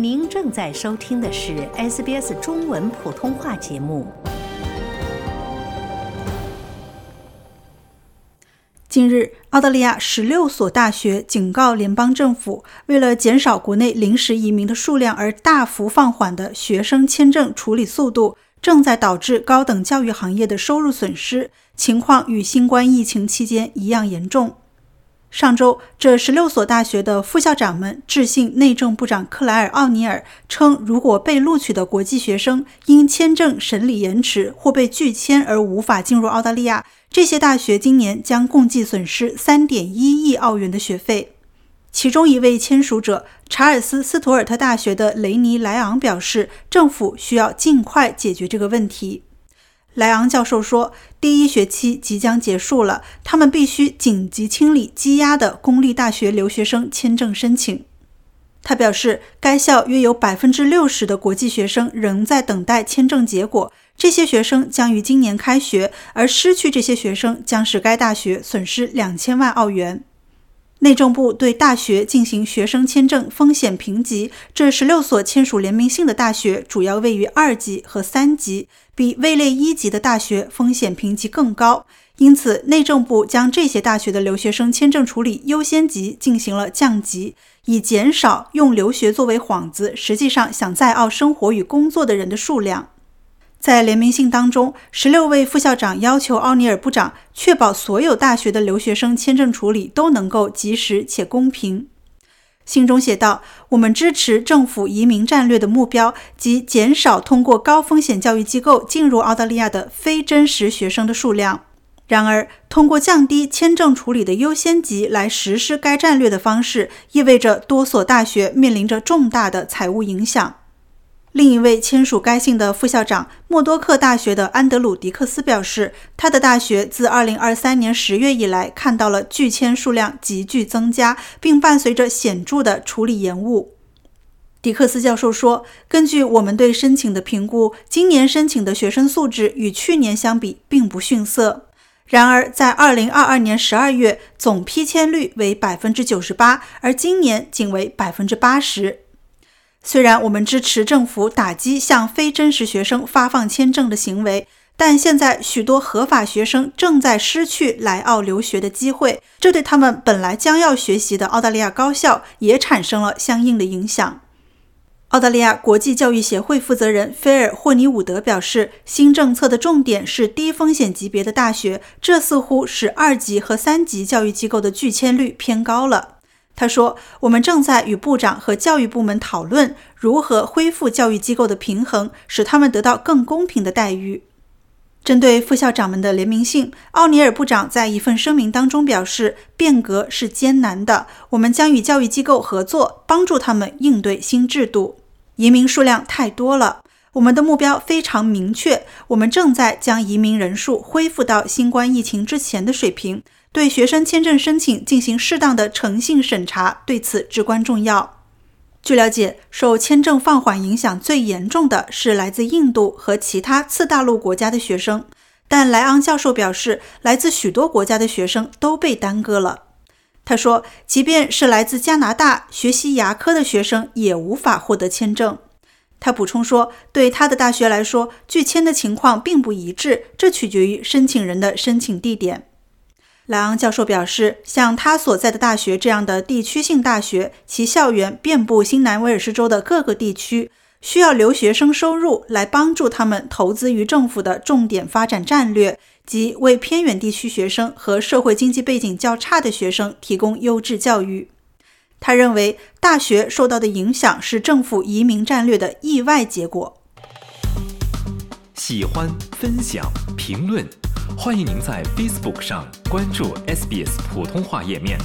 您正在收听的是 SBS 中文普通话节目。近日，澳大利亚十六所大学警告联邦政府，为了减少国内临时移民的数量而大幅放缓的学生签证处理速度，正在导致高等教育行业的收入损失，情况与新冠疫情期间一样严重。上周，这十六所大学的副校长们致信内政部长克莱尔·奥尼尔，称如果被录取的国际学生因签证审理延迟或被拒签而无法进入澳大利亚，这些大学今年将共计损失三点一亿澳元的学费。其中一位签署者查尔斯·斯图尔特大学的雷尼·莱昂表示，政府需要尽快解决这个问题。莱昂教授说：“第一学期即将结束了，他们必须紧急清理积压的公立大学留学生签证申请。”他表示，该校约有百分之六十的国际学生仍在等待签证结果，这些学生将于今年开学，而失去这些学生将使该大学损失两千万澳元。内政部对大学进行学生签证风险评级，这十六所签署联名信的大学主要位于二级和三级，比位列一级的大学风险评级更高。因此，内政部将这些大学的留学生签证处理优先级进行了降级，以减少用留学作为幌子，实际上想在澳生活与工作的人的数量。在联名信当中，十六位副校长要求奥尼尔部长确保所有大学的留学生签证处理都能够及时且公平。信中写道：“我们支持政府移民战略的目标，即减少通过高风险教育机构进入澳大利亚的非真实学生的数量。然而，通过降低签证处理的优先级来实施该战略的方式，意味着多所大学面临着重大的财务影响。”另一位签署该信的副校长默多克大学的安德鲁·迪克斯表示，他的大学自2023年10月以来看到了拒签数量急剧增加，并伴随着显著的处理延误。迪克斯教授说：“根据我们对申请的评估，今年申请的学生素质与去年相比并不逊色。然而，在2022年12月，总批签率为98%，而今年仅为80%。”虽然我们支持政府打击向非真实学生发放签证的行为，但现在许多合法学生正在失去来澳留学的机会，这对他们本来将要学习的澳大利亚高校也产生了相应的影响。澳大利亚国际教育协会负责人菲尔·霍尼伍德表示，新政策的重点是低风险级别的大学，这似乎使二级和三级教育机构的拒签率偏高了。他说：“我们正在与部长和教育部门讨论如何恢复教育机构的平衡，使他们得到更公平的待遇。”针对副校长们的联名信，奥尼尔部长在一份声明当中表示：“变革是艰难的，我们将与教育机构合作，帮助他们应对新制度。移民数量太多了，我们的目标非常明确，我们正在将移民人数恢复到新冠疫情之前的水平。”对学生签证申请进行适当的诚信审查，对此至关重要。据了解，受签证放缓影响最严重的是来自印度和其他次大陆国家的学生，但莱昂教授表示，来自许多国家的学生都被耽搁了。他说，即便是来自加拿大学习牙科的学生也无法获得签证。他补充说，对他的大学来说，拒签的情况并不一致，这取决于申请人的申请地点。莱昂教授表示，像他所在的大学这样的地区性大学，其校园遍布新南威尔士州的各个地区，需要留学生收入来帮助他们投资于政府的重点发展战略，及为偏远地区学生和社会经济背景较差的学生提供优质教育。他认为，大学受到的影响是政府移民战略的意外结果。喜欢、分享、评论。欢迎您在 Facebook 上关注 SBS 普通话页面。